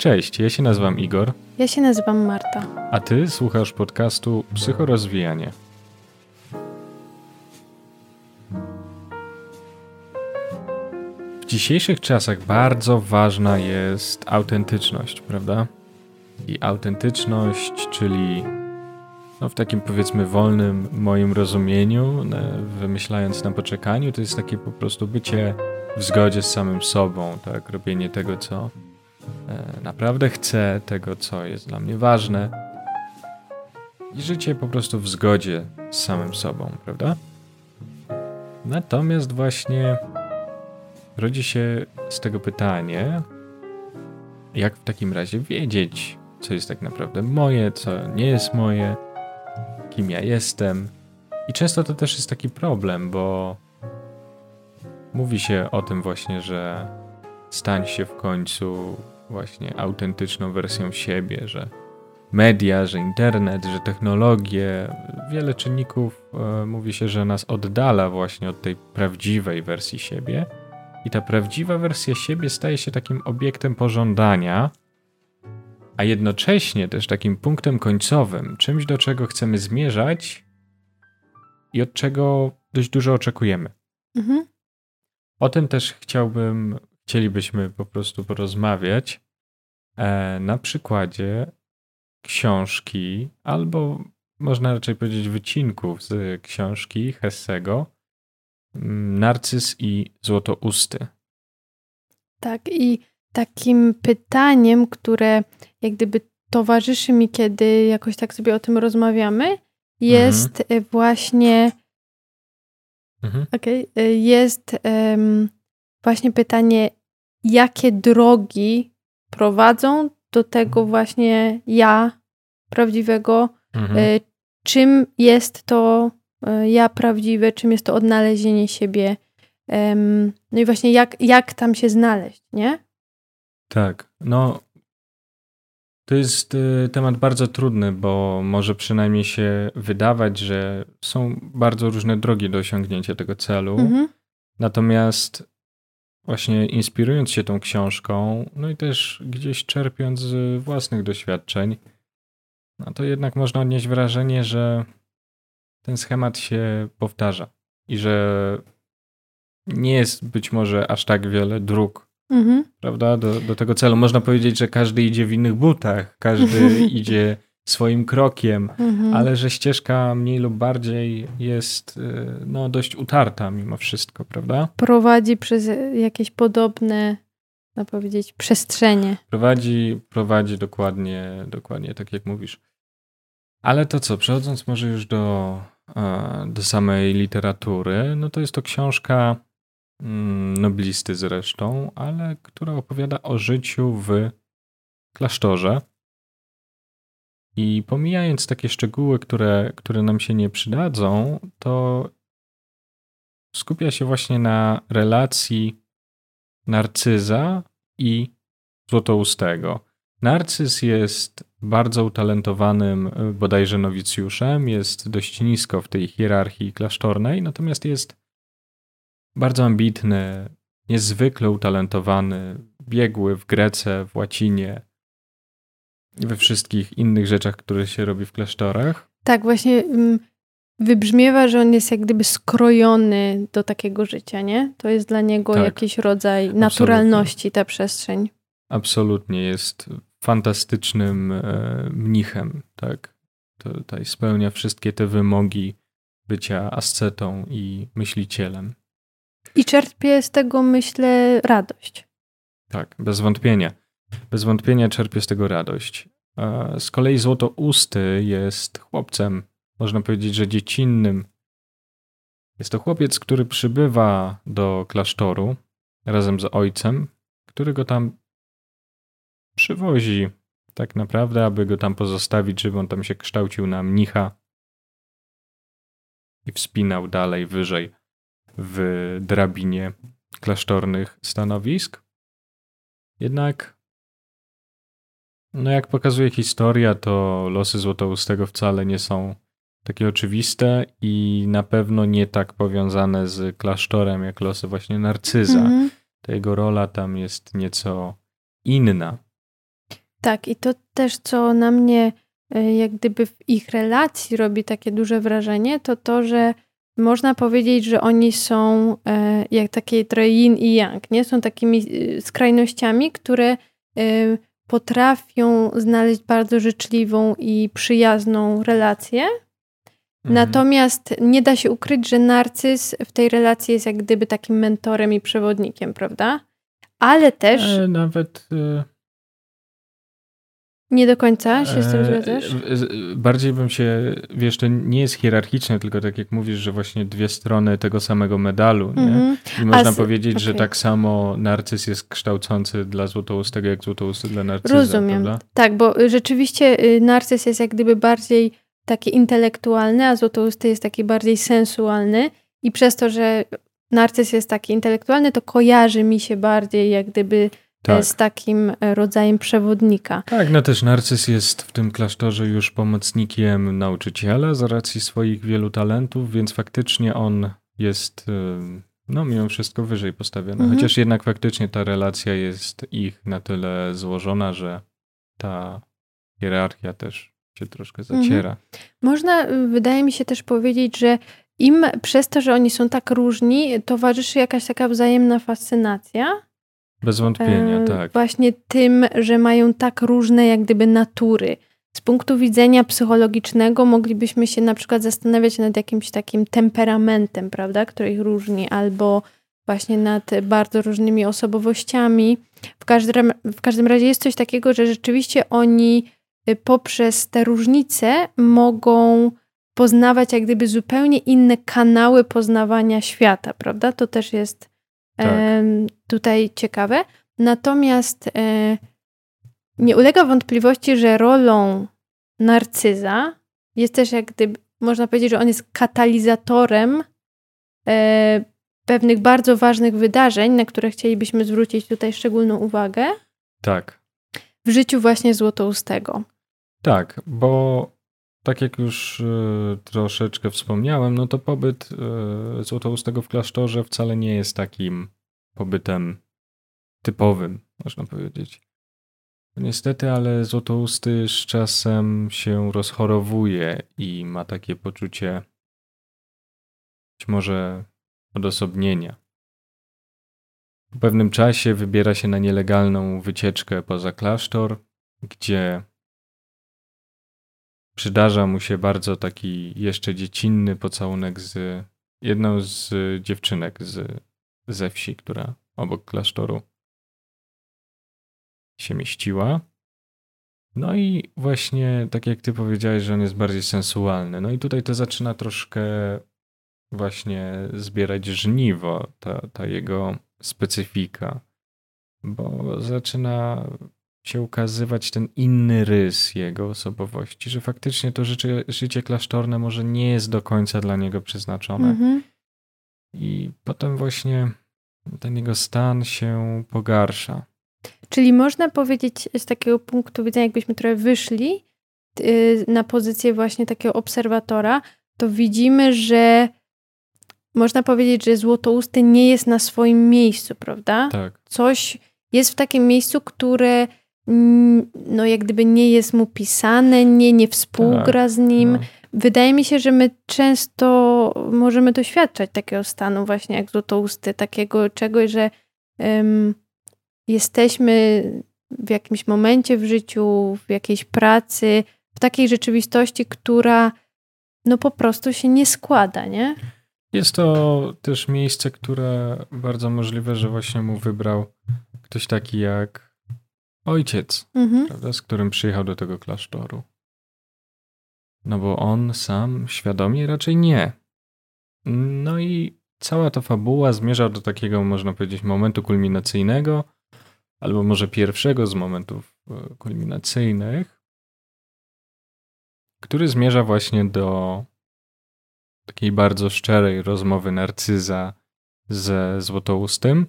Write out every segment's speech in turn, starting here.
Cześć, ja się nazywam Igor, Ja się nazywam Marta. a ty słuchasz podcastu Psychorozwijanie. W dzisiejszych czasach bardzo ważna jest autentyczność, prawda? I autentyczność, czyli no w takim powiedzmy wolnym moim rozumieniu, wymyślając na poczekaniu, to jest takie po prostu bycie w zgodzie z samym sobą, tak? Robienie tego, co naprawdę chcę, tego, co jest dla mnie ważne. I życie po prostu w zgodzie z samym sobą, prawda? Natomiast właśnie rodzi się z tego pytanie, jak w takim razie wiedzieć, co jest tak naprawdę moje, co nie jest moje, kim ja jestem. I często to też jest taki problem, bo mówi się o tym właśnie, że stań się w końcu właśnie autentyczną wersją siebie, że media, że internet, że technologie, wiele czynników e, mówi się, że nas oddala właśnie od tej prawdziwej wersji siebie. I ta prawdziwa wersja siebie staje się takim obiektem pożądania, a jednocześnie też takim punktem końcowym, czymś do czego chcemy zmierzać i od czego dość dużo oczekujemy. Mhm. O tym też chciałbym, chcielibyśmy po prostu porozmawiać e, na przykładzie książki, albo można raczej powiedzieć wycinków z książki Hessego mm, Narcyz i Złotousty. Tak, i takim pytaniem, które jak gdyby towarzyszy mi, kiedy jakoś tak sobie o tym rozmawiamy, jest e, właśnie, Mhm. okej, e, jest em, właśnie pytanie, jakie drogi prowadzą do tego właśnie ja prawdziwego, Mhm. e, czym jest to e, ja prawdziwe, czym jest to odnalezienie siebie. No i właśnie jak, jak tam się znaleźć, nie? Tak, no to jest y, temat bardzo trudny, bo może przynajmniej się wydawać, że są bardzo różne drogi do osiągnięcia tego celu. Mhm. Natomiast właśnie inspirując się tą książką, no i też gdzieś czerpiąc z własnych doświadczeń, no to jednak można odnieść wrażenie, że ten schemat się powtarza i że nie jest być może aż tak wiele dróg Mhm. prawda, do, do tego celu. Można powiedzieć, że każdy idzie w innych butach, każdy idzie swoim krokiem, Mhm. ale że ścieżka mniej lub bardziej jest y, no, dość utarta mimo wszystko, prawda? Prowadzi przez jakieś podobne, można powiedzieć, przestrzenie. Prowadzi, prowadzi dokładnie, dokładnie tak jak mówisz. Ale to co, przechodząc może już do, e, do samej literatury, no to jest to książka mm, noblisty zresztą, ale która opowiada o życiu w klasztorze. I pomijając takie szczegóły, które, które nam się nie przydadzą, to skupia się właśnie na relacji narcyza i złotoustego. Narcyz jest bardzo utalentowanym y, bodajże nowicjuszem, jest dość nisko w tej hierarchii klasztornej, natomiast jest bardzo ambitny, niezwykle utalentowany, biegły w Grece, w łacinie we wszystkich innych rzeczach, które się robi w klasztorach. Tak, właśnie mm, wybrzmiewa, że on jest jak gdyby skrojony do takiego życia, nie? To jest dla niego Tak. jakiś rodzaj naturalności, ta przestrzeń. Absolutnie jest fantastycznym e, mnichem, tak? Tutaj spełnia wszystkie te wymogi bycia ascetą i myślicielem. I czerpie z tego, myślę, radość. Tak, bez wątpienia. Bez wątpienia czerpie z tego radość. Z kolei Złotousty jest chłopcem, można powiedzieć, że dziecinnym. Jest to chłopiec, który przybywa do klasztoru razem z ojcem, który go tam przywozi tak naprawdę, aby go tam pozostawić, żeby on tam się kształcił na mnicha i wspinał dalej, wyżej w drabinie klasztornych stanowisk. Jednak, no jak pokazuje historia, to losy Złotoustego wcale nie są takie oczywiste i na pewno nie tak powiązane z klasztorem, jak losy właśnie Narcyza. Mhm. Ta jego rola tam jest nieco inna. Tak, i to też, co na mnie e, jak gdyby w ich relacji robi takie duże wrażenie, to to, że można powiedzieć, że oni są e, jak takie trochę yin i yang, nie? Są takimi e, skrajnościami, które potrafią znaleźć bardzo życzliwą i przyjazną relację. Mhm. Natomiast nie da się ukryć, że narcyz w tej relacji jest jak gdyby takim mentorem i przewodnikiem, prawda? Ale też. E, nawet. E... Nie do końca się z tym e, zgadzasz? Bardziej bym się, wiesz, to nie jest hierarchiczne, tylko tak jak mówisz, że właśnie dwie strony tego samego medalu? Mm -hmm. I można z... powiedzieć, okay. że tak samo narcyz jest kształcący dla złotoustego, jak złotousty dla narcyza, Rozumiem. Prawda? Tak, bo rzeczywiście y, narcyz jest jak gdyby bardziej taki intelektualny, a złotousty jest taki bardziej sensualny i przez to, że narcyz jest taki intelektualny, to kojarzy mi się bardziej jak gdyby tak. z takim e, rodzajem przewodnika. Tak, no też narcyz jest w tym klasztorze już pomocnikiem nauczyciela z racji swoich wielu talentów, więc faktycznie on jest e, no mimo wszystko wyżej postawiony. Mhm. Chociaż jednak faktycznie ta relacja jest ich na tyle złożona, że ta hierarchia też się troszkę mhm. zaciera. Mhm. Można, wydaje mi się też powiedzieć, że im przez to, że oni są tak różni, towarzyszy jakaś taka wzajemna fascynacja. Bez wątpienia, e, tak. Właśnie tym, że mają tak różne jak gdyby natury. Z punktu widzenia psychologicznego moglibyśmy się na przykład zastanawiać nad jakimś takim temperamentem, prawda, który ich różni, albo właśnie nad bardzo różnymi osobowościami. W każdym, w każdym razie jest coś takiego, że rzeczywiście oni y, poprzez te różnice mogą poznawać jak gdyby zupełnie inne kanały poznawania świata, prawda? To też jest tak. tutaj ciekawe. Natomiast e, nie ulega wątpliwości, że rolą narcyza jest też jak gdyby, można powiedzieć, że on jest katalizatorem e, pewnych bardzo ważnych wydarzeń, na które chcielibyśmy zwrócić tutaj szczególną uwagę. Tak. W życiu właśnie Złotoustego. Tak, bo tak jak już y, troszeczkę wspomniałem, no to pobyt y, Złotoustego w klasztorze wcale nie jest takim pobytem typowym, można powiedzieć. Niestety, ale Złotousty z czasem się rozchorowuje i ma takie poczucie być może odosobnienia. Po pewnym czasie wybiera się na nielegalną wycieczkę poza klasztor, gdzie przydarza mu się bardzo taki jeszcze dziecinny pocałunek z jedną z dziewczynek z, ze wsi, która obok klasztoru się mieściła. No i właśnie tak jak ty powiedziałeś, że on jest bardziej sensualny. No i tutaj to zaczyna troszkę właśnie zbierać żniwo, ta, ta jego specyfika, bo zaczyna się ukazywać ten inny rys jego osobowości, że faktycznie to życie, życie klasztorne może nie jest do końca dla niego przeznaczone. Mm-hmm. I potem właśnie ten jego stan się pogarsza. Czyli można powiedzieć z takiego punktu widzenia, jakbyśmy trochę wyszli y, na pozycję właśnie takiego obserwatora, to widzimy, że można powiedzieć, że złotousty nie jest na swoim miejscu, prawda? Tak. Coś jest w takim miejscu, które no jak gdyby nie jest mu pisane, nie, nie współgra tak, z nim. No. Wydaje mi się, że my często możemy doświadczać takiego stanu właśnie jak złotousty, takiego czegoś, że um, jesteśmy w jakimś momencie w życiu, w jakiejś pracy, w takiej rzeczywistości, która no po prostu się nie składa, nie? Jest to też miejsce, które bardzo możliwe, że właśnie mu wybrał ktoś taki jak ojciec, mhm. prawda, z którym przyjechał do tego klasztoru. No bo on sam świadomie raczej nie. No i cała ta fabuła zmierza do takiego, można powiedzieć, momentu kulminacyjnego, albo może pierwszego z momentów e, kulminacyjnych, który zmierza właśnie do takiej bardzo szczerej rozmowy narcyza ze Złotoustym.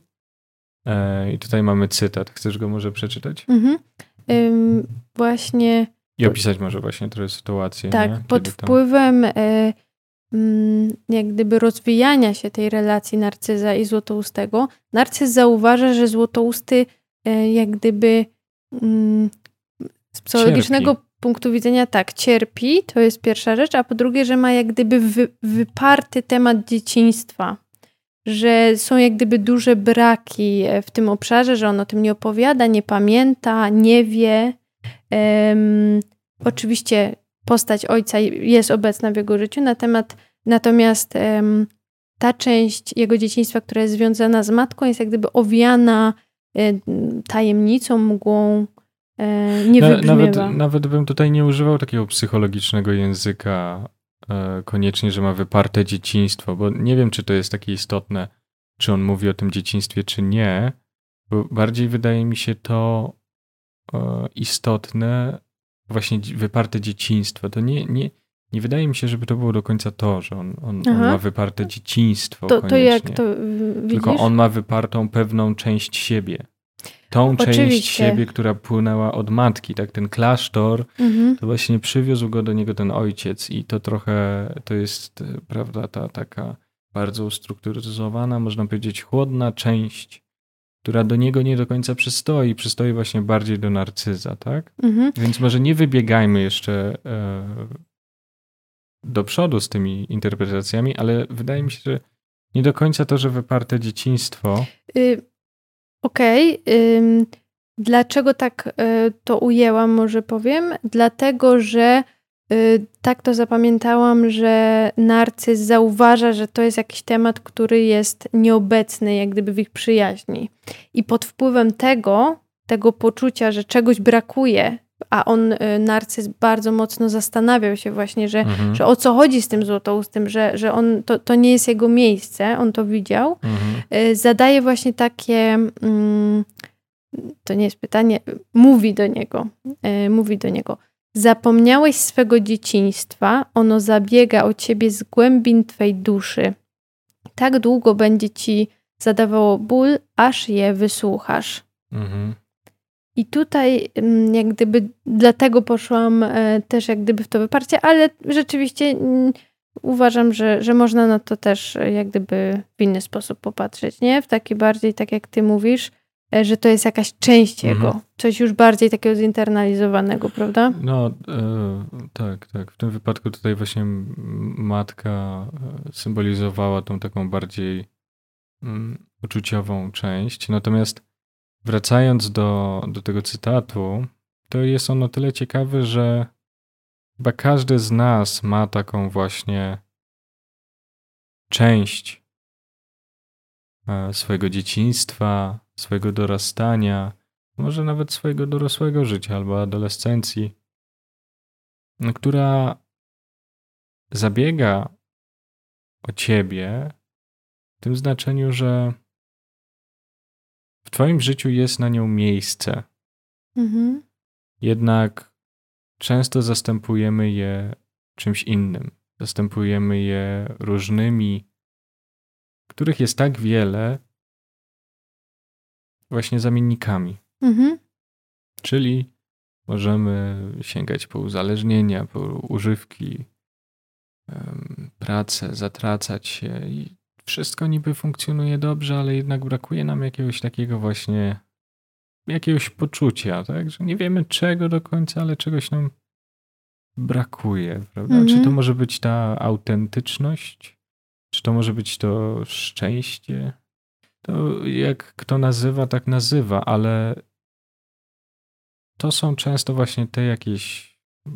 E, I tutaj mamy cytat. Chcesz go może przeczytać? Mhm. Ym, właśnie. I opisać może właśnie trochę sytuację. Tak, nie? pod wpływem e, mm, jak gdyby rozwijania się tej relacji narcyza i złotoustego, narcyz zauważa, że złotousty e, jak gdyby mm, z psychologicznego cierpi. punktu widzenia tak, cierpi, to jest pierwsza rzecz, a po drugie, że ma jak gdyby wy, wyparty temat dzieciństwa że są jak gdyby duże braki e, w tym obszarze, że on o tym nie opowiada, nie pamięta, nie wie. Um, oczywiście postać ojca jest obecna w jego życiu, na temat, natomiast um, ta część jego dzieciństwa, która jest związana z matką, jest jak gdyby owiana e, tajemnicą, mgłą, e, nie Na, nawet, nawet bym tutaj nie używał takiego psychologicznego języka koniecznie, że ma wyparte dzieciństwo, bo nie wiem, czy to jest takie istotne, czy on mówi o tym dzieciństwie, czy nie, bo bardziej wydaje mi się to e, istotne, właśnie wyparte dzieciństwo. To nie, nie, nie wydaje mi się, żeby to było do końca to, że on, on, on ma wyparte dzieciństwo. To, to jak to widzisz? Tylko on ma wypartą pewną część siebie tą Oczywiście. część siebie, która płynęła od matki, tak? Ten klasztor, mhm. to właśnie przywiózł go do niego ten ojciec i to trochę, to jest, prawda, ta taka bardzo ustrukturyzowana, można powiedzieć, chłodna część, która do niego nie do końca przystoi, przystoi właśnie bardziej do narcyza, tak? Mhm. Więc może nie wybiegajmy jeszcze e, do przodu z tymi interpretacjami, ale wydaje mi się, że nie do końca to, że wyparte dzieciństwo. Y Okej. Okay. Dlaczego tak y, to ujęłam, może powiem? Dlatego, że y, tak to zapamiętałam, że narcyz zauważa, że to jest jakiś temat, który jest nieobecny, jak gdyby w ich przyjaźni. I pod wpływem tego, tego poczucia, że czegoś brakuje, a on, y, narcyz, bardzo mocno zastanawiał się właśnie, że, mhm. że o co chodzi z tym złotoustym, że, że on, to, to nie jest jego miejsce, on to widział. Mhm. Y, zadaje właśnie takie, mm, to nie jest pytanie, mówi do niego, y, mówi do niego, zapomniałeś swego dzieciństwa, ono zabiega o ciebie z głębin twej duszy. Tak długo będzie ci zadawało ból, aż je wysłuchasz. Mhm. I tutaj mm, jak gdyby dlatego poszłam e, też jak gdyby w to wyparcie, ale rzeczywiście mm, uważam, że, że można na to też e, jak gdyby w inny sposób popatrzeć, nie? W taki bardziej, tak jak ty mówisz, e, że to jest jakaś część mhm. jego, coś już bardziej takiego zinternalizowanego, prawda? No, e, tak, tak. W tym wypadku tutaj właśnie matka symbolizowała tą taką bardziej um, uczuciową część, natomiast wracając do, do tego cytatu, to jest on o tyle ciekawy, że chyba każdy z nas ma taką właśnie część e, swojego dzieciństwa, swojego dorastania, może nawet swojego dorosłego życia albo adolescencji, która zabiega o ciebie w tym znaczeniu, że w Twoim życiu jest na nią miejsce. Mhm. Jednak często zastępujemy je czymś innym. Zastępujemy je różnymi, których jest tak wiele, właśnie zamiennikami. Mhm. Czyli możemy sięgać po uzależnienia, po używki, pracę, zatracać się i wszystko niby funkcjonuje dobrze, ale jednak brakuje nam jakiegoś takiego właśnie jakiegoś poczucia, tak? Że nie wiemy czego do końca, ale czegoś nam brakuje, prawda? Czy to mhm. może być ta autentyczność? Czy to może być to szczęście? To jak kto nazywa, tak nazywa, ale to są często właśnie te jakieś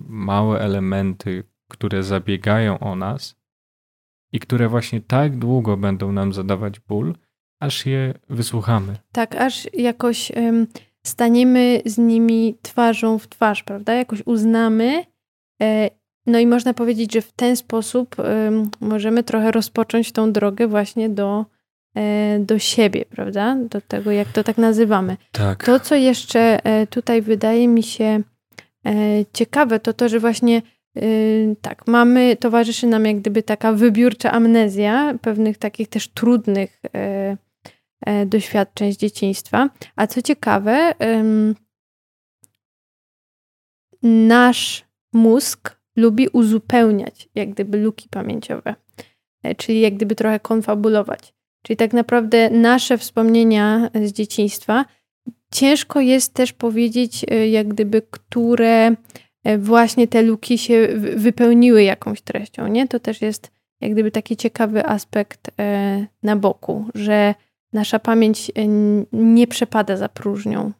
małe elementy, które zabiegają o nas i które właśnie tak długo będą nam zadawać ból, aż je wysłuchamy. Tak, aż jakoś um, staniemy z nimi twarzą w twarz, prawda? Jakoś uznamy. E, no i można powiedzieć, że w ten sposób um, możemy trochę rozpocząć tą drogę właśnie do, e, do siebie, prawda? Do tego, jak to tak nazywamy. Tak. To, co jeszcze e, tutaj wydaje mi się ciekawe, to to, że właśnie Yy, tak, mamy, towarzyszy nam jak gdyby taka wybiórcza amnezja pewnych takich też trudnych yy, yy, doświadczeń z dzieciństwa. A co ciekawe, nasz mózg lubi uzupełniać jak gdyby luki pamięciowe, czyli jak gdyby trochę konfabulować. Czyli tak naprawdę nasze wspomnienia z dzieciństwa ciężko jest też powiedzieć, e, jak gdyby, które e, właśnie te luki się wypełniły jakąś treścią, nie? To też jest jak gdyby taki ciekawy aspekt na boku, że nasza pamięć nie przepada za próżnią.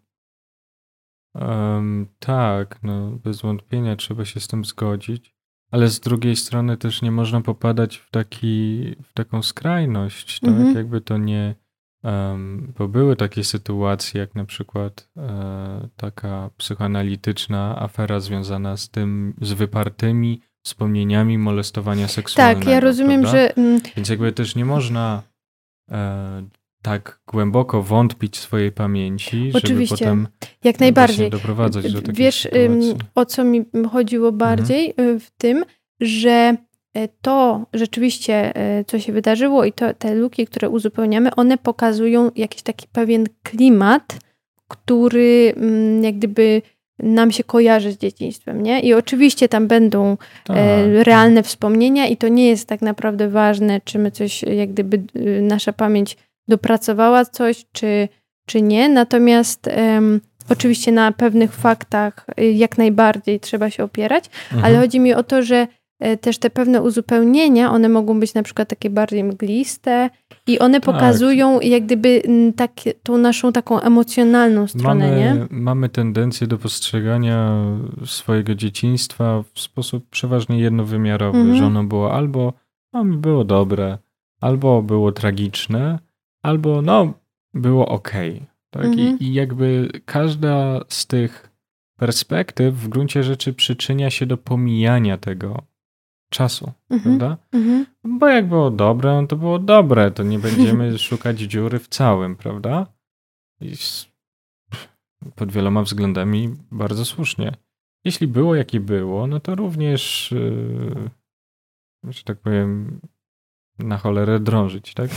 Um, tak, no bez wątpienia trzeba się z tym zgodzić, ale z drugiej strony też nie można popadać w, taki, w taką skrajność, tak? Mhm. Jakby to nie. Bo były takie sytuacje, jak na przykład e, taka psychoanalityczna afera związana z tym, z wypartymi wspomnieniami molestowania seksualnego. Tak, ja rozumiem, prawda? że. Mm, Więc jakby też nie można e, tak głęboko wątpić w swojej pamięci, Oczywiście. żeby potem jak najbardziej doprowadzać do takiej Wiesz, sytuacji. o co mi chodziło mhm. bardziej mhm. w tym, że to rzeczywiście, e, co się wydarzyło i to, te luki, które uzupełniamy, one pokazują jakiś taki pewien klimat, który mm, jak gdyby nam się kojarzy z dzieciństwem, nie? I oczywiście tam będą tak. realne wspomnienia i to nie jest tak naprawdę ważne, czy my coś, jak gdyby nasza pamięć dopracowała coś, czy, czy nie. Natomiast um, oczywiście na pewnych faktach jak najbardziej trzeba się opierać, mhm. ale chodzi mi o to, że e, też te pewne uzupełnienia, one mogą być na przykład takie bardziej mgliste i one tak. pokazują jak gdyby tak, tą naszą taką emocjonalną stronę, mamy, nie? Mamy tendencję do postrzegania swojego dzieciństwa w sposób przeważnie jednowymiarowy, mhm. że ono było albo no, było dobre, albo było tragiczne, albo no, było ok. Tak? Mhm. I, I jakby każda z tych perspektyw w gruncie rzeczy przyczynia się do pomijania tego czasu, mhm. prawda? Mhm. Bo jak było dobre, no to było dobre, to nie będziemy szukać dziury w całym, prawda? I pod wieloma względami bardzo słusznie. Jeśli było jakie było, no to również, yy, że tak powiem, na cholerę drążyć, tak?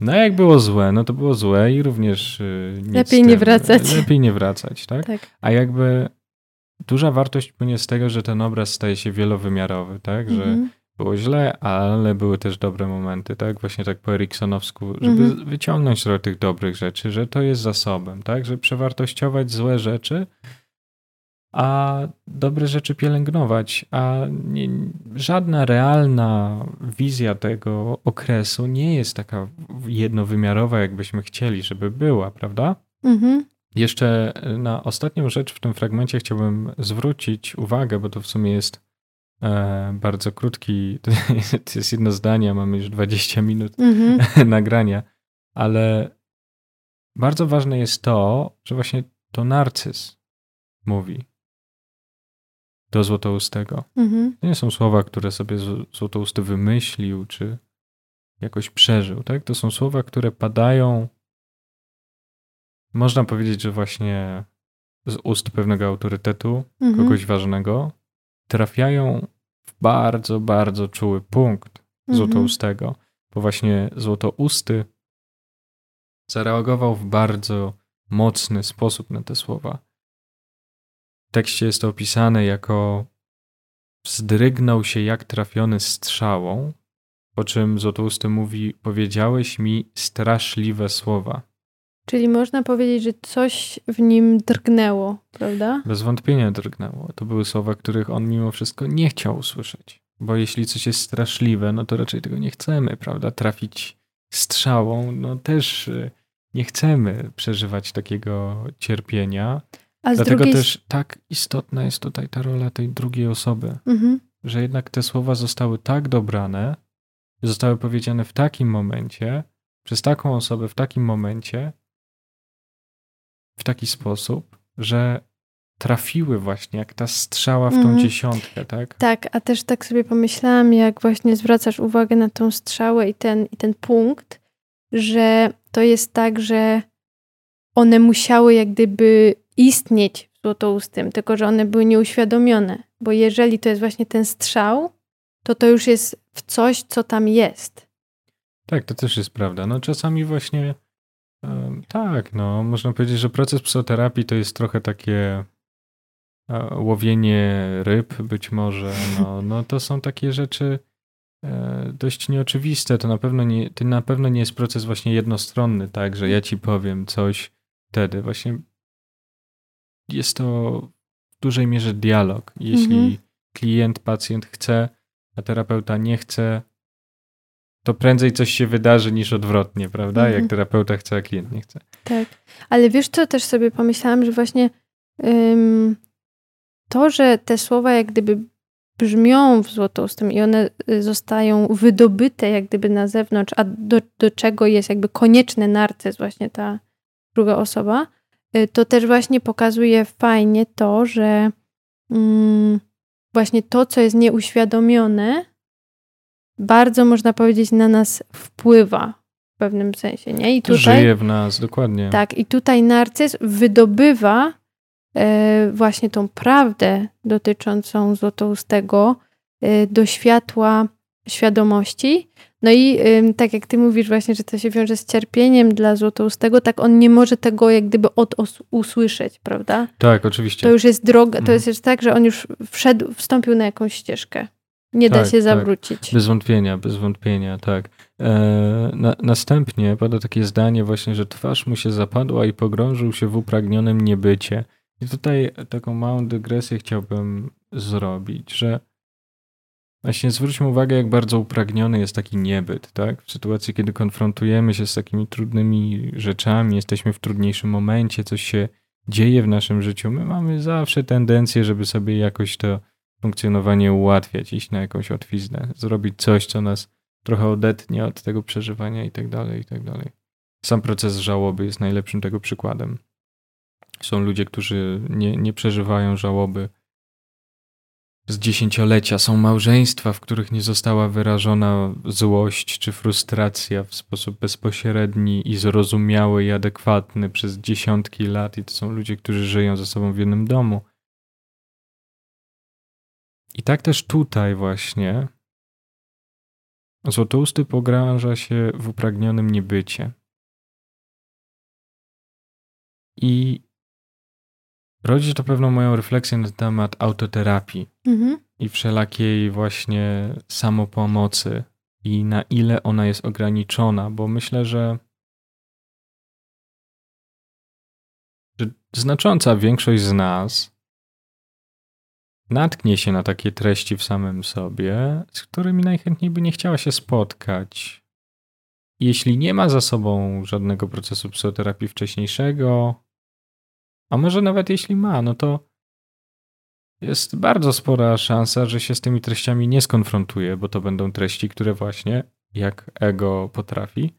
No jak było złe, no to było złe i również y, lepiej nie wracać. Lepiej nie wracać, tak? tak? A jakby duża wartość płynie z tego, że ten obraz staje się wielowymiarowy, tak? Że mhm. było źle, ale były też dobre momenty, tak? Właśnie tak po Eriksonowsku, żeby mhm. wyciągnąć trochę tych dobrych rzeczy, że to jest zasobem, tak? Że przewartościować złe rzeczy, a dobre rzeczy pielęgnować, a nie, żadna realna wizja tego okresu nie jest taka jednowymiarowa, jakbyśmy chcieli, żeby była, prawda? Mhm. Jeszcze na ostatnią rzecz w tym fragmencie chciałbym zwrócić uwagę, bo to w sumie jest e, bardzo krótki, to jest jedno zdanie, mamy już 20 minut mhm. nagrania, ale bardzo ważne jest to, że właśnie to narcyz mówi, do Złotoustego. Mhm. To nie są słowa, które sobie Złotousty wymyślił, czy jakoś przeżył, tak? To są słowa, które padają, można powiedzieć, że właśnie z ust pewnego autorytetu, mhm. kogoś ważnego, trafiają w bardzo, bardzo czuły punkt mhm. Złotoustego, bo właśnie Złotousty zareagował w bardzo mocny sposób na te słowa tekście jest to opisane jako wzdrygnął się jak trafiony strzałą, po czym Złotousty mówi, powiedziałeś mi straszliwe słowa. Czyli można powiedzieć, że coś w nim drgnęło, prawda? Bez wątpienia drgnęło. To były słowa, których on mimo wszystko nie chciał usłyszeć. Bo jeśli coś jest straszliwe, no to raczej tego nie chcemy, prawda? Trafić strzałą, no też y, nie chcemy przeżywać takiego cierpienia. A Dlatego drugiej... też tak istotna jest tutaj ta rola tej drugiej osoby, mhm. że jednak te słowa zostały tak dobrane, zostały powiedziane w takim momencie, przez taką osobę w takim momencie, w taki sposób, że trafiły właśnie jak ta strzała w tą mhm. dziesiątkę, tak? Tak, a też tak sobie pomyślałam, jak właśnie zwracasz uwagę na tą strzałę i ten, i ten punkt, że to jest tak, że one musiały jak gdyby istnieć w złotoustym, tylko że one były nieuświadomione. Bo jeżeli to jest właśnie ten strzał, to to już jest w coś, co tam jest. Tak, to też jest prawda. No czasami właśnie tak, no można powiedzieć, że proces psychoterapii to jest trochę takie e, łowienie ryb być może. No, no to są takie rzeczy e, dość nieoczywiste. To na pewno nie, to na pewno nie jest proces właśnie jednostronny, tak, że ja ci powiem coś, wtedy. Właśnie jest to w dużej mierze dialog. Jeśli mhm. klient, pacjent chce, a terapeuta nie chce, to prędzej coś się wydarzy niż odwrotnie, prawda? Mhm. Jak terapeuta chce, a klient nie chce. Tak. Ale wiesz co, też sobie pomyślałam, że właśnie ym, to, że te słowa jak gdyby brzmią w złotoustym i one y, zostają wydobyte jak gdyby na zewnątrz, a do, do czego jest jakby konieczny narcyz, właśnie ta druga osoba, y, to też właśnie pokazuje fajnie to, że mm, właśnie to, co jest nieuświadomione, bardzo można powiedzieć na nas wpływa w pewnym sensie, nie? I tutaj, Żyje w nas, dokładnie. Tak, i tutaj narcyz wydobywa e, właśnie tą prawdę dotyczącą złotoustego e, do światła świadomości. No i tak jak ty mówisz właśnie, że to się wiąże z cierpieniem dla złotoustego, tak on nie może tego jak gdyby od usłyszeć, prawda? Tak, oczywiście. To już jest droga, to mhm. jest tak, że on już wszedł, wstąpił na jakąś ścieżkę. Nie tak, da się tak. zawrócić. Tak. Bez wątpienia, bez wątpienia, tak. E, na, następnie pada takie zdanie właśnie, że twarz mu się zapadła i pogrążył się w upragnionym niebycie. I tutaj taką małą dygresję chciałbym zrobić, że właśnie zwróćmy uwagę, jak bardzo upragniony jest taki niebyt, tak? W sytuacji, kiedy konfrontujemy się z takimi trudnymi rzeczami, jesteśmy w trudniejszym momencie, coś się dzieje w naszym życiu, my mamy zawsze tendencję, żeby sobie jakoś to funkcjonowanie ułatwiać, iść na jakąś łatwiznę, zrobić coś, co nas trochę odetnie od tego przeżywania i tak dalej, i tak dalej. Sam proces żałoby jest najlepszym tego przykładem. Są ludzie, którzy nie, nie przeżywają żałoby z dziesięciolecia. Są małżeństwa, w których nie została wyrażona złość czy frustracja w sposób bezpośredni i zrozumiały i adekwatny przez dziesiątki lat, i to są ludzie, którzy żyją ze sobą w jednym domu. I tak też tutaj właśnie Złotousty pogrąża się w upragnionym niebycie. I rodzi to pewną moją refleksję na temat autoterapii mhm. i wszelakiej właśnie samopomocy i na ile ona jest ograniczona, bo myślę, że, że znacząca większość z nas natknie się na takie treści w samym sobie, z którymi najchętniej by nie chciała się spotkać. Jeśli nie ma za sobą żadnego procesu psychoterapii wcześniejszego, a może nawet jeśli ma, no to jest bardzo spora szansa, że się z tymi treściami nie skonfrontuje, bo to będą treści, które właśnie, jak ego potrafi,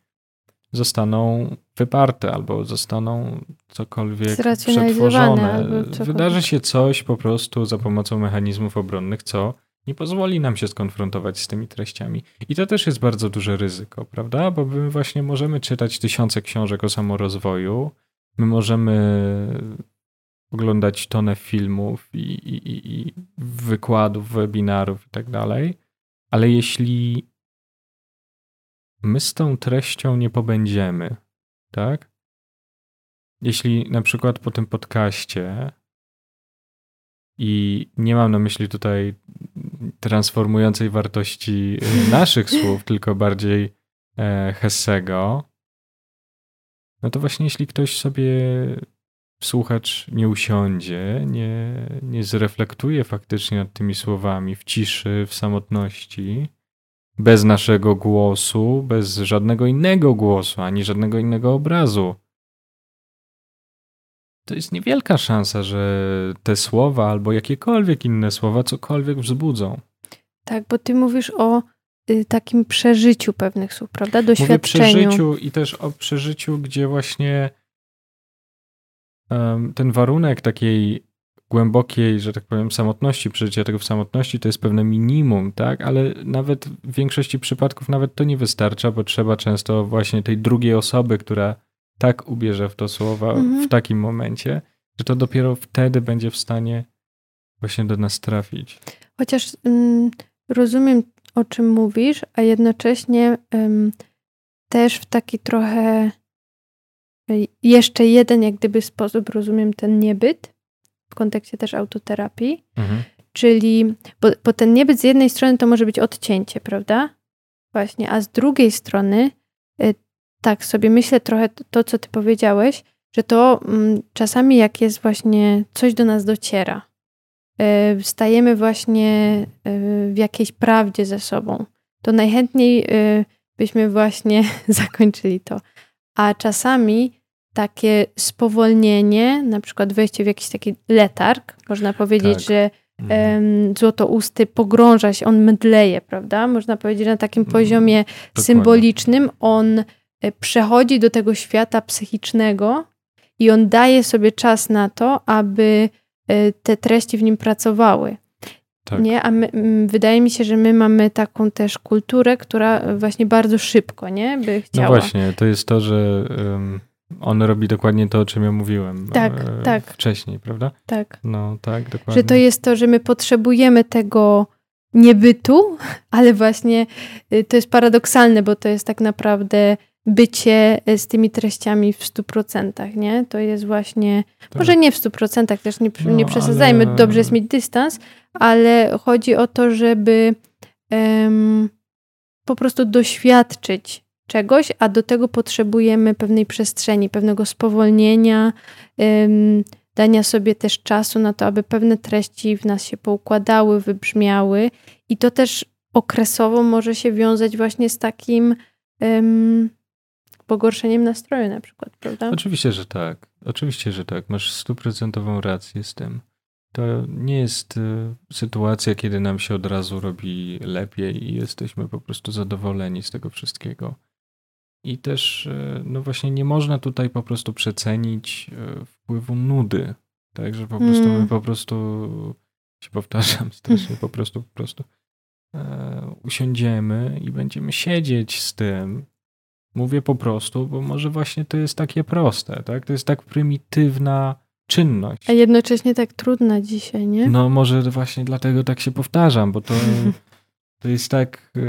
zostaną wyparte albo zostaną cokolwiek przetworzone. Wydarzy się coś po prostu za pomocą mechanizmów obronnych, co nie pozwoli nam się skonfrontować z tymi treściami. I to też jest bardzo duże ryzyko, prawda? Bo my właśnie możemy czytać tysiące książek o samorozwoju, my możemy oglądać tonę filmów i, i, i wykładów, webinarów i tak dalej, ale jeśli my z tą treścią nie pobędziemy, tak? Jeśli na przykład po tym podcaście i nie mam na myśli tutaj transformującej wartości e, naszych słów, tylko bardziej e, Hessego, no to właśnie jeśli ktoś sobie słuchacz nie usiądzie, nie, nie zreflektuje faktycznie nad tymi słowami w ciszy, w samotności, bez naszego głosu, bez żadnego innego głosu, ani żadnego innego obrazu. To jest niewielka szansa, że te słowa albo jakiekolwiek inne słowa cokolwiek wzbudzą. Tak, bo ty mówisz o y, takim przeżyciu pewnych słów, prawda? Doświadczeniu. Mówię przeżyciu i też o przeżyciu, gdzie właśnie um, ten warunek takiej głębokiej, że tak powiem, samotności, przeżycia tego w samotności to jest pewne minimum, tak? Ale nawet w większości przypadków nawet to nie wystarcza, bo trzeba często właśnie tej drugiej osoby, która tak ubierze w to słowa mhm. w takim momencie, że to dopiero wtedy będzie w stanie właśnie do nas trafić. Chociaż mm, rozumiem, o czym mówisz, a jednocześnie ym, też w taki trochę y, jeszcze jeden, jak gdyby sposób rozumiem ten niebyt, w kontekście też autoterapii. Mhm. Czyli, bo, bo ten niebyt z jednej strony to może być odcięcie, prawda? Właśnie, a z drugiej strony, y, tak sobie myślę trochę to, co ty powiedziałeś, że to mm, czasami jak jest właśnie coś do nas dociera, y, stajemy właśnie y, w jakiejś prawdzie ze sobą, to najchętniej byśmy właśnie zakończyli to. A czasami takie spowolnienie, na przykład wejście w jakiś taki letarg, można powiedzieć, tak. że um, złotousty pogrąża się, on mdleje, prawda? Można powiedzieć, na takim mhm. poziomie Dokładnie. symbolicznym on e, przechodzi do tego świata psychicznego i on daje sobie czas na to, aby e, te treści w nim pracowały. Tak. Nie? A my, wydaje mi się, że my mamy taką też kulturę, która właśnie bardzo szybko, nie? By no chciała. No właśnie, to jest to, że um, on robi dokładnie to, o czym ja mówiłem tak, e, tak. wcześniej, prawda? Tak. No tak, dokładnie. Że to jest to, że my potrzebujemy tego niebytu, ale właśnie y, to jest paradoksalne, bo to jest tak naprawdę bycie y, z tymi treściami w 100%, nie? To jest właśnie, tak. może nie w 100%, też nie, no, nie przesadzajmy, ale... dobrze jest mieć dystans, ale chodzi o to, żeby um, po prostu doświadczyć czegoś, a do tego potrzebujemy pewnej przestrzeni, pewnego spowolnienia, um, dania sobie też czasu na to, aby pewne treści w nas się poukładały, wybrzmiały i to też okresowo może się wiązać właśnie z takim um, pogorszeniem nastroju na przykład, prawda? Oczywiście, że tak. Oczywiście, że tak. Masz stuprocentową rację z tym. To nie jest y, sytuacja, kiedy nam się od razu robi lepiej i jesteśmy po prostu zadowoleni z tego wszystkiego. I też, y, no właśnie, nie można tutaj po prostu przecenić y, wpływu nudy. Tak, że po prostu mm. my po prostu, się powtarzam strasznie, po prostu, po prostu e, usiądziemy i będziemy siedzieć z tym. Mówię po prostu, bo może właśnie to jest takie proste, tak? To jest tak prymitywna czynność. A jednocześnie tak trudna dzisiaj, nie? No może właśnie dlatego tak się powtarzam, bo to, to jest tak e,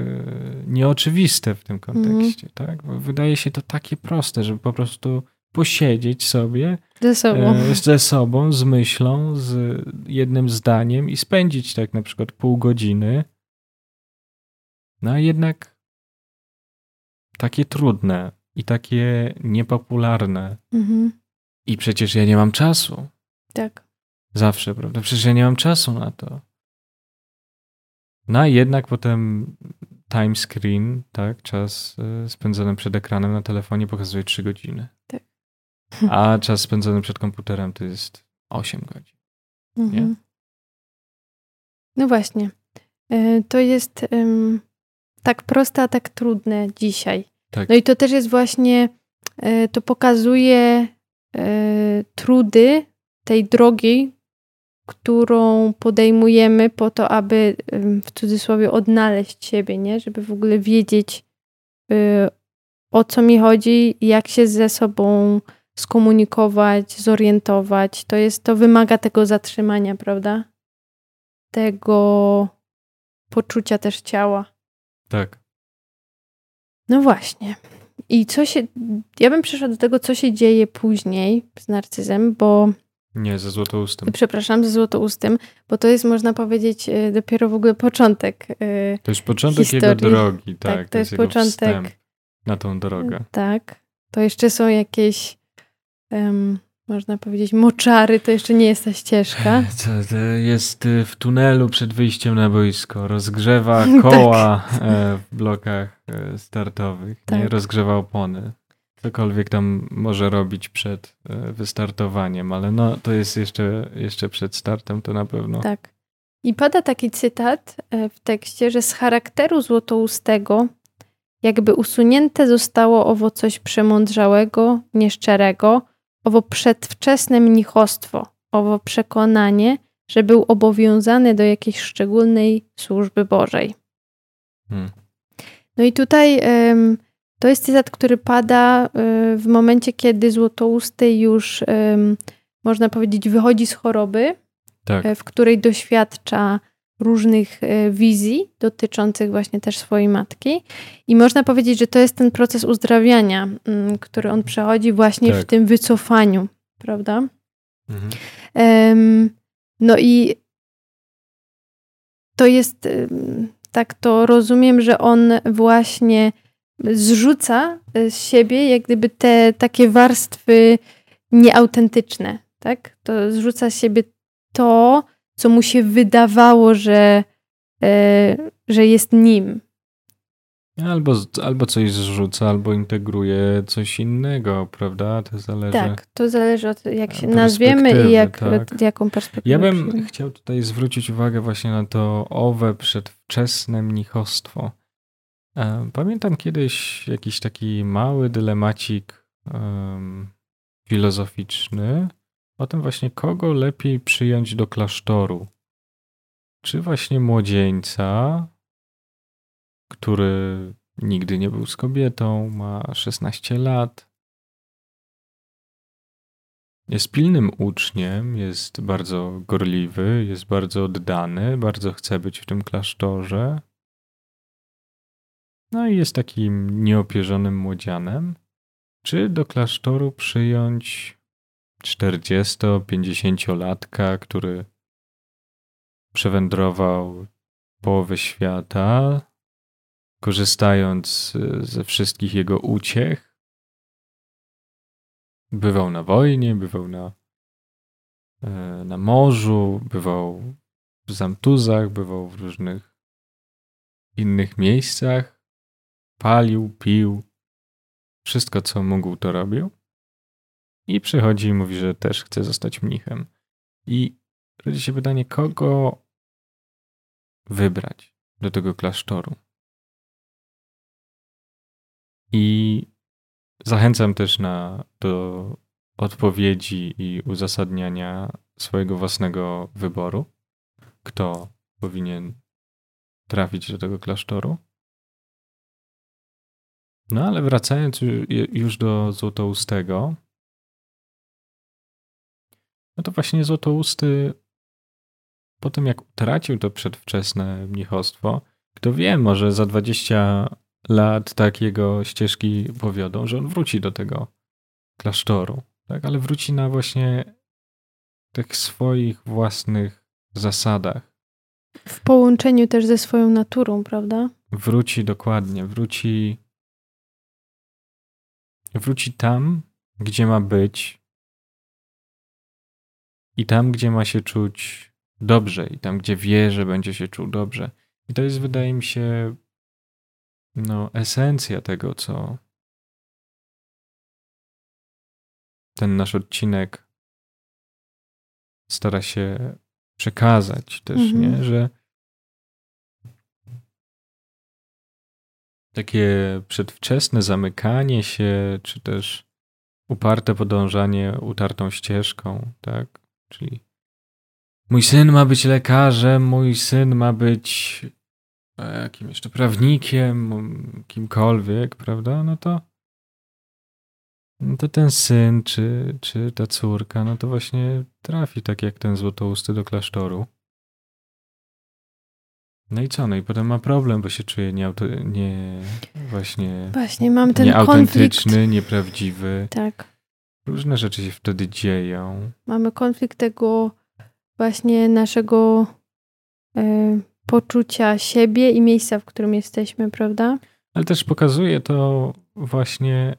nieoczywiste w tym kontekście, mm. tak? Bo wydaje się to takie proste, żeby po prostu posiedzieć sobie ze sobą. E, ze sobą, z myślą, z jednym zdaniem i spędzić tak na przykład pół godziny. No a jednak takie trudne i takie niepopularne. Mhm. I przecież ja nie mam czasu. Tak. Zawsze, prawda? Przecież ja nie mam czasu na to. No i jednak potem time screen, tak, czas e, spędzony przed ekranem na telefonie pokazuje 3 godziny. Tak. A czas spędzony przed komputerem to jest 8 godzin. Mhm. Nie? No właśnie. E, to jest um, tak proste, a tak trudne dzisiaj. Tak. No i to też jest właśnie, e, to pokazuje trudy tej drogi, którą podejmujemy po to, aby w cudzysłowie odnaleźć siebie, nie? Żeby w ogóle wiedzieć, y, o co mi chodzi, jak się ze sobą skomunikować, zorientować. To jest, to wymaga tego zatrzymania, prawda? Tego poczucia też ciała. Tak. No właśnie. I co się. Ja bym przeszła do tego, co się dzieje później z narcyzem, bo nie, ze złotoustym. Przepraszam, ze złotoustym, bo to jest, można powiedzieć, e, dopiero w ogóle początek. E, to jest początek historii. jego drogi, tak. tak to, to, jest, jest początek. na tą drogę. Tak. To jeszcze są jakieś, um, można powiedzieć, moczary, to jeszcze nie jest ta ścieżka. To jest y, w tunelu przed wyjściem na boisko. Rozgrzewa koła tak. E, w blokach startowych. Tak. Nie rozgrzewa opony cokolwiek tam może robić przed e, wystartowaniem, ale no to jest jeszcze, jeszcze przed startem, to na pewno. Tak. I pada taki cytat e, w tekście, że z charakteru złotoustego jakby usunięte zostało owo coś przemądrzałego, nieszczerego, owo przedwczesne mnichostwo, owo przekonanie, że był obowiązany do jakiejś szczególnej służby Bożej. Hmm. No i tutaj to jest cytat, który pada y, w momencie, kiedy Złotousty już, można powiedzieć, wychodzi z choroby, tak. Y, w której doświadcza różnych y, wizji dotyczących właśnie też swojej matki. I można powiedzieć, że to jest ten proces uzdrawiania, mm, który on przechodzi właśnie tak. w tym wycofaniu, prawda? Mhm. No i to jest, tak to rozumiem, że on właśnie zrzuca e, z siebie jak gdyby te takie warstwy nieautentyczne, tak? To zrzuca z siebie to, co mu się wydawało, że, e, że jest nim. Albo, albo coś zrzuca, albo integruje coś innego, prawda? To zależy. Tak, to zależy od jak się nazwiemy i jak, tak. jaką perspektywę. Ja bym przyjmę. chciał tutaj zwrócić uwagę właśnie na to owe przedwczesne mnichostwo. Pamiętam kiedyś jakiś taki mały dylemacik um, filozoficzny o tym właśnie, kogo lepiej przyjąć do klasztoru. Czy właśnie młodzieńca, który nigdy nie był z kobietą, ma 16 lat, jest pilnym uczniem, jest bardzo gorliwy, jest bardzo oddany, bardzo chce być w tym klasztorze. No i jest takim nieopierzonym młodzianem. Czy do klasztoru przyjąć 40-50-latka, który przewędrował połowę świata, korzystając ze wszystkich jego uciech. Bywał na wojnie, bywał na, e, na morzu, bywał w Zamtuzach, bywał w różnych innych miejscach. Palił, pił, wszystko co mógł, to robił. I przychodzi i mówi, że też chce zostać mnichem. I rodzi się pytanie, kogo wybrać do tego klasztoru? I zachęcam też na, do odpowiedzi i uzasadniania swojego własnego wyboru, kto powinien trafić do tego klasztoru. No ale wracając już do Złotoustego, no to właśnie Złotousty po tym jak utracił to przedwczesne mnichostwo, kto wie, może za 20 lat tak jego ścieżki powiodą, że on wróci do tego klasztoru, tak? ale wróci na właśnie tych swoich własnych zasadach. W połączeniu też ze swoją naturą, prawda? Wróci dokładnie, wróci wróci tam, gdzie ma być i tam, gdzie ma się czuć dobrze i tam, gdzie wie, że będzie się czuł dobrze. I to jest, wydaje mi się, no, esencja tego, co ten nasz odcinek stara się przekazać też, mhm. nie? Że takie przedwczesne zamykanie się, czy też uparte podążanie utartą ścieżką, tak? Czyli mój syn ma być lekarzem, mój syn ma być e, jakim jeszcze prawnikiem, kimkolwiek, prawda? No to, no to ten syn, czy, czy ta córka, no to właśnie trafi tak jak ten złotousty do klasztoru. No i co? No i potem ma problem, bo się czuje nieauto, nie, właśnie, właśnie mam ten nieautentyczny, konflikt. nieprawdziwy. Tak. Różne rzeczy się wtedy dzieją. Mamy konflikt tego właśnie naszego y, poczucia siebie i miejsca, w którym jesteśmy, prawda? Ale też pokazuje to właśnie,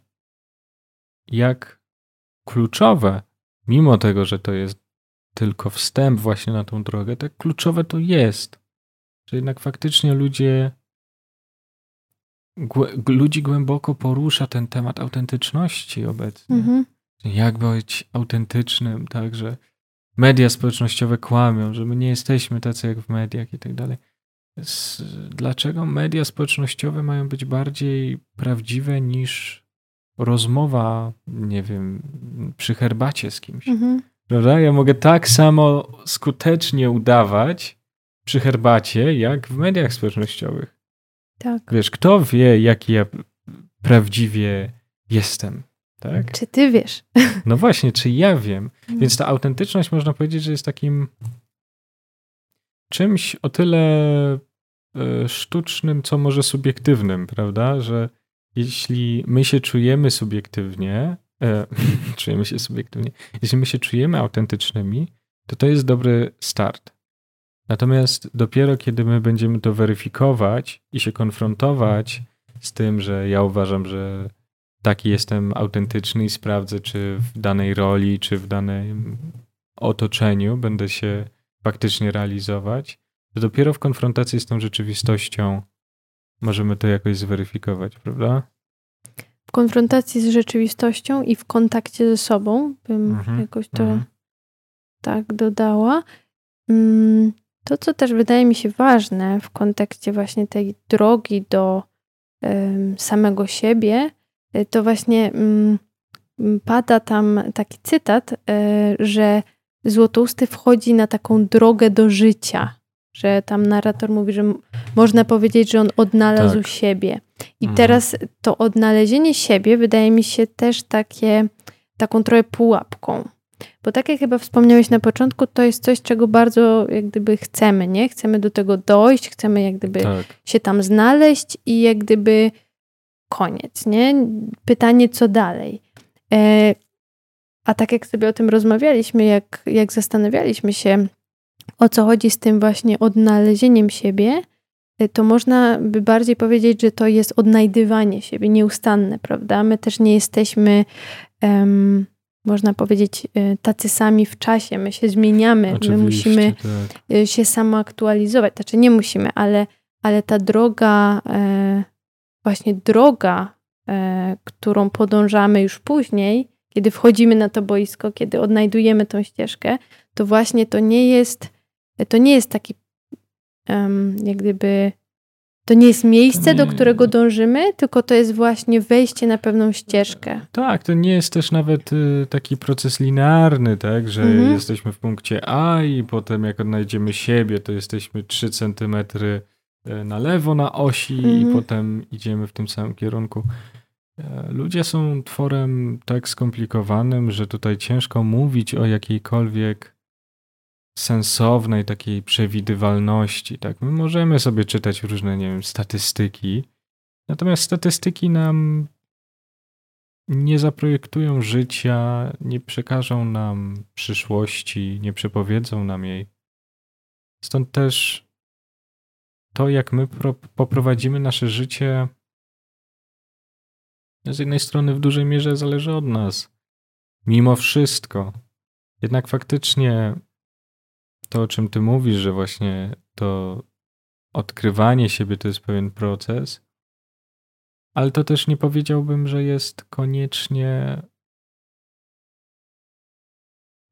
jak kluczowe, mimo tego, że to jest tylko wstęp właśnie na tą drogę, tak kluczowe to jest. Że jednak faktycznie ludzie ludzi głęboko porusza ten temat autentyczności obecnie. Mhm. Jak być autentycznym, tak, że media społecznościowe kłamią, że my nie jesteśmy tacy jak w mediach i tak dalej. Dlaczego media społecznościowe mają być bardziej prawdziwe niż rozmowa, nie wiem, przy herbacie z kimś? Mhm. Prawda? Ja mogę tak samo skutecznie udawać przy herbacie, jak w mediach społecznościowych. Tak. Wiesz, kto wie, jaki ja prawdziwie jestem? Tak? Czy ty wiesz? No właśnie, czy ja wiem? Mm. Więc ta autentyczność można powiedzieć, że jest takim czymś o tyle e, sztucznym, co może subiektywnym, prawda? Że jeśli my się czujemy subiektywnie, e, czujemy się subiektywnie, jeśli my się czujemy autentycznymi, to to jest dobry start. Natomiast dopiero kiedy my będziemy to weryfikować i się konfrontować z tym, że ja uważam, że taki jestem autentyczny i sprawdzę, czy w danej roli, czy w danym otoczeniu będę się faktycznie realizować, to dopiero w konfrontacji z tą rzeczywistością możemy to jakoś zweryfikować, prawda? W konfrontacji z rzeczywistością i w kontakcie ze sobą, bym mhm, jakoś to mhm. tak dodała. Mm, to, co też wydaje mi się ważne w kontekście właśnie tej drogi do samego siebie, y, to właśnie mm, pada tam taki cytat, y, że Złotousty wchodzi na taką drogę do życia, że tam narrator mówi, że można powiedzieć, że on odnalazł tak. siebie. I mhm. teraz to odnalezienie siebie wydaje mi się też takie, taką trochę pułapką. Bo tak jak chyba wspomniałeś na początku, to jest coś, czego bardzo jak gdyby chcemy, nie? Chcemy do tego dojść, chcemy jak gdyby tak. się tam znaleźć i jak gdyby koniec, nie? Pytanie, co dalej. E, a tak jak sobie o tym rozmawialiśmy, jak, jak zastanawialiśmy się, o co chodzi z tym właśnie odnalezieniem siebie, e, to można by bardziej powiedzieć, że to jest odnajdywanie siebie nieustanne, prawda? My też nie jesteśmy, um, można powiedzieć, e, tacy sami w czasie. My się zmieniamy, Oczywiście, my musimy tak. E, się samoaktualizować. Znaczy nie musimy, ale, ale ta droga, e, właśnie droga, e, którą podążamy już później, kiedy wchodzimy na to boisko, kiedy odnajdujemy tą ścieżkę, to właśnie to nie jest, to nie jest taki jak gdyby to nie jest miejsce, nie. do którego dążymy, tylko to jest właśnie wejście na pewną ścieżkę. Tak, to nie jest też nawet y, taki proces linearny, tak, że mhm. jesteśmy w punkcie A i potem jak odnajdziemy siebie, to jesteśmy 3 centymetry y, na lewo na osi mhm. i potem idziemy w tym samym kierunku. E, ludzie są tworem tak skomplikowanym, że tutaj ciężko mówić o jakiejkolwiek sensownej takiej przewidywalności. Tak? My możemy sobie czytać różne, nie wiem, statystyki, natomiast statystyki nam nie zaprojektują życia, nie przekażą nam przyszłości, nie przepowiedzą nam jej. Stąd też to, jak my poprowadzimy nasze życie, z jednej strony w dużej mierze zależy od nas. Mimo wszystko. Jednak faktycznie to, o czym ty mówisz, że właśnie to odkrywanie siebie to jest pewien proces, ale to też nie powiedziałbym, że jest koniecznie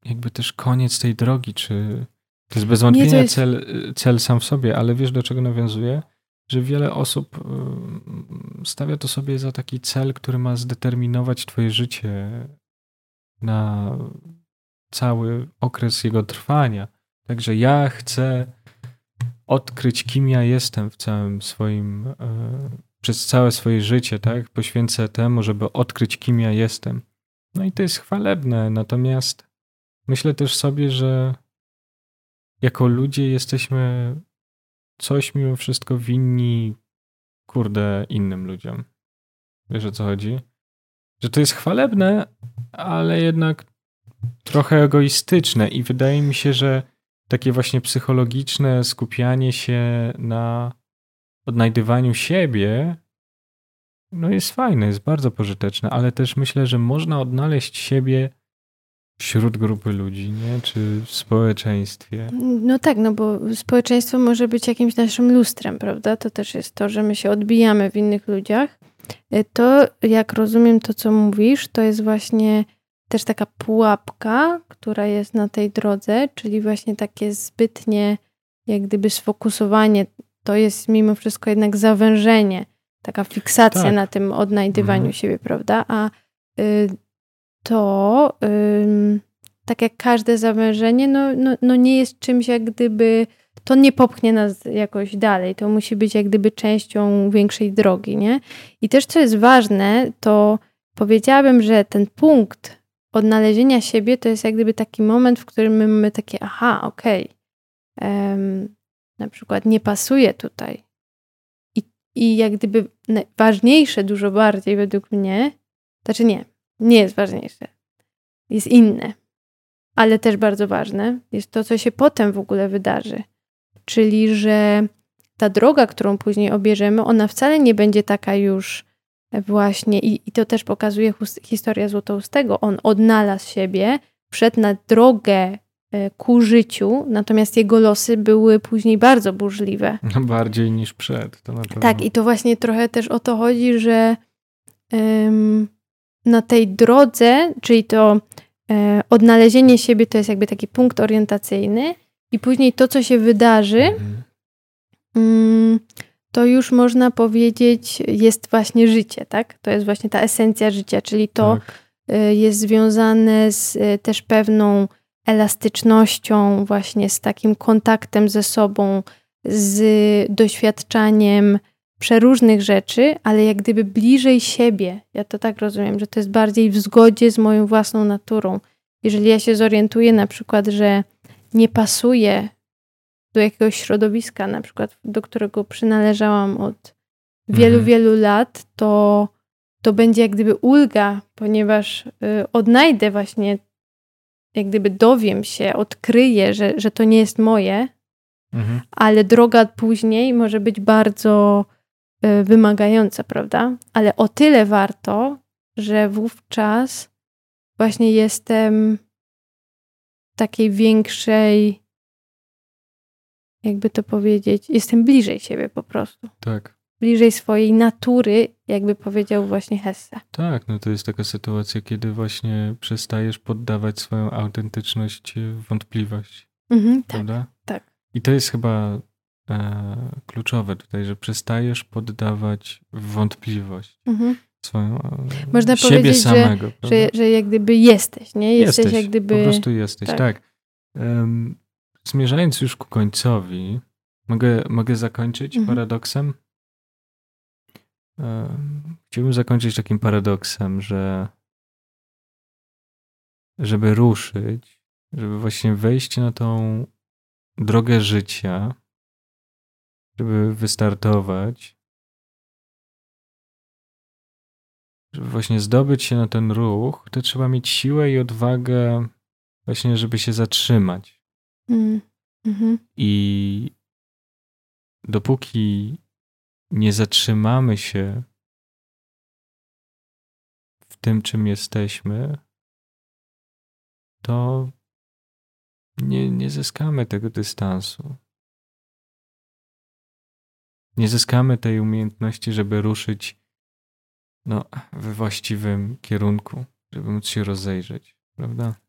jakby też koniec tej drogi, czy to jest bez wątpienia jest... cel, cel sam w sobie, ale wiesz do czego nawiązuje? Że wiele osób stawia to sobie za taki cel, który ma zdeterminować twoje życie na cały okres jego trwania. Także ja chcę odkryć, kim ja jestem w całym swoim, e, przez całe swoje życie, tak? Poświęcę temu, żeby odkryć, kim ja jestem. No i to jest chwalebne, natomiast myślę też sobie, że jako ludzie jesteśmy coś mimo wszystko winni, kurde, innym ludziom. Wiesz o co chodzi? Że to jest chwalebne, ale jednak trochę egoistyczne i wydaje mi się, że takie właśnie psychologiczne skupianie się na odnajdywaniu siebie, no jest fajne, jest bardzo pożyteczne, ale też myślę, że można odnaleźć siebie wśród grupy ludzi, nie? Czy w społeczeństwie. No tak, no bo społeczeństwo może być jakimś naszym lustrem, prawda? To też jest to, że my się odbijamy w innych ludziach. To, jak rozumiem to, co mówisz, to jest właśnie też taka pułapka, która jest na tej drodze, czyli właśnie takie zbytnie, jak gdyby sfokusowanie, to jest mimo wszystko jednak zawężenie, taka fiksacja tak. na tym odnajdywaniu mhm. siebie, prawda? A y, to, y, tak jak każde zawężenie, no, no, no nie jest czymś jak gdyby, to nie popchnie nas jakoś dalej, to musi być jak gdyby częścią większej drogi, nie? I też co jest ważne, to powiedziałabym, że ten punkt odnalezienia siebie to jest jak gdyby taki moment, w którym my mamy takie, aha, okej, okay, um, na przykład nie pasuje tutaj. I, I jak gdyby ważniejsze dużo bardziej według mnie, znaczy nie, nie jest ważniejsze, jest inne, ale też bardzo ważne jest to, co się potem w ogóle wydarzy. Czyli, że ta droga, którą później obierzemy, ona wcale nie będzie taka już właśnie, i, i to też pokazuje historia Złotoustego, on odnalazł siebie, wszedł na drogę e, ku życiu, natomiast jego losy były później bardzo burzliwe. No bardziej niż przed. To na pewno. Tak, i to właśnie trochę też o to chodzi, że na tej drodze, czyli to e, odnalezienie siebie to jest jakby taki punkt orientacyjny i później to, co się wydarzy, mhm. um, to już można powiedzieć jest właśnie życie, tak? To jest właśnie ta esencja życia, czyli to tak. E, jest związane z e, też pewną elastycznością, właśnie z takim kontaktem ze sobą, z doświadczaniem przeróżnych rzeczy, ale jak gdyby bliżej siebie. Ja to tak rozumiem, że to jest bardziej w zgodzie z moją własną naturą. Jeżeli ja się zorientuję na przykład, że nie pasuje do jakiegoś środowiska, na przykład do którego przynależałam od wielu, mhm. wielu lat, to, to będzie jak gdyby ulga, ponieważ y, odnajdę właśnie, jak gdyby dowiem się, odkryję, że, że to nie jest moje, mhm. ale droga później może być bardzo y, wymagająca, prawda? Ale o tyle warto, że wówczas właśnie jestem w takiej większej jakby to powiedzieć, jestem bliżej siebie po prostu. Tak. Bliżej swojej natury, jakby powiedział właśnie Hesse. Tak, no to jest taka sytuacja, kiedy właśnie przestajesz poddawać swoją autentyczność w wątpliwość. Mhm, tak, prawda? Tak. I to jest chyba e, kluczowe tutaj, że przestajesz poddawać wątpliwość. Mhm. Swoją, e, Można siebie powiedzieć, samego, że, że, że, jak gdyby jesteś, nie? Jesteś, jesteś jak gdyby... po prostu jesteś, tak. tak. Um, Zmierzając już ku końcowi, mogę, mogę zakończyć mhm. paradoksem? Chciałbym zakończyć takim paradoksem, że żeby ruszyć, żeby właśnie wejść na tą drogę życia, żeby wystartować, żeby właśnie zdobyć się na ten ruch, to trzeba mieć siłę i odwagę właśnie, żeby się zatrzymać. Mm. Mhm. I dopóki nie zatrzymamy się w tym, czym jesteśmy, to nie, nie zyskamy tego dystansu. Nie zyskamy tej umiejętności, żeby ruszyć no, we właściwym kierunku, żeby móc się rozejrzeć, prawda?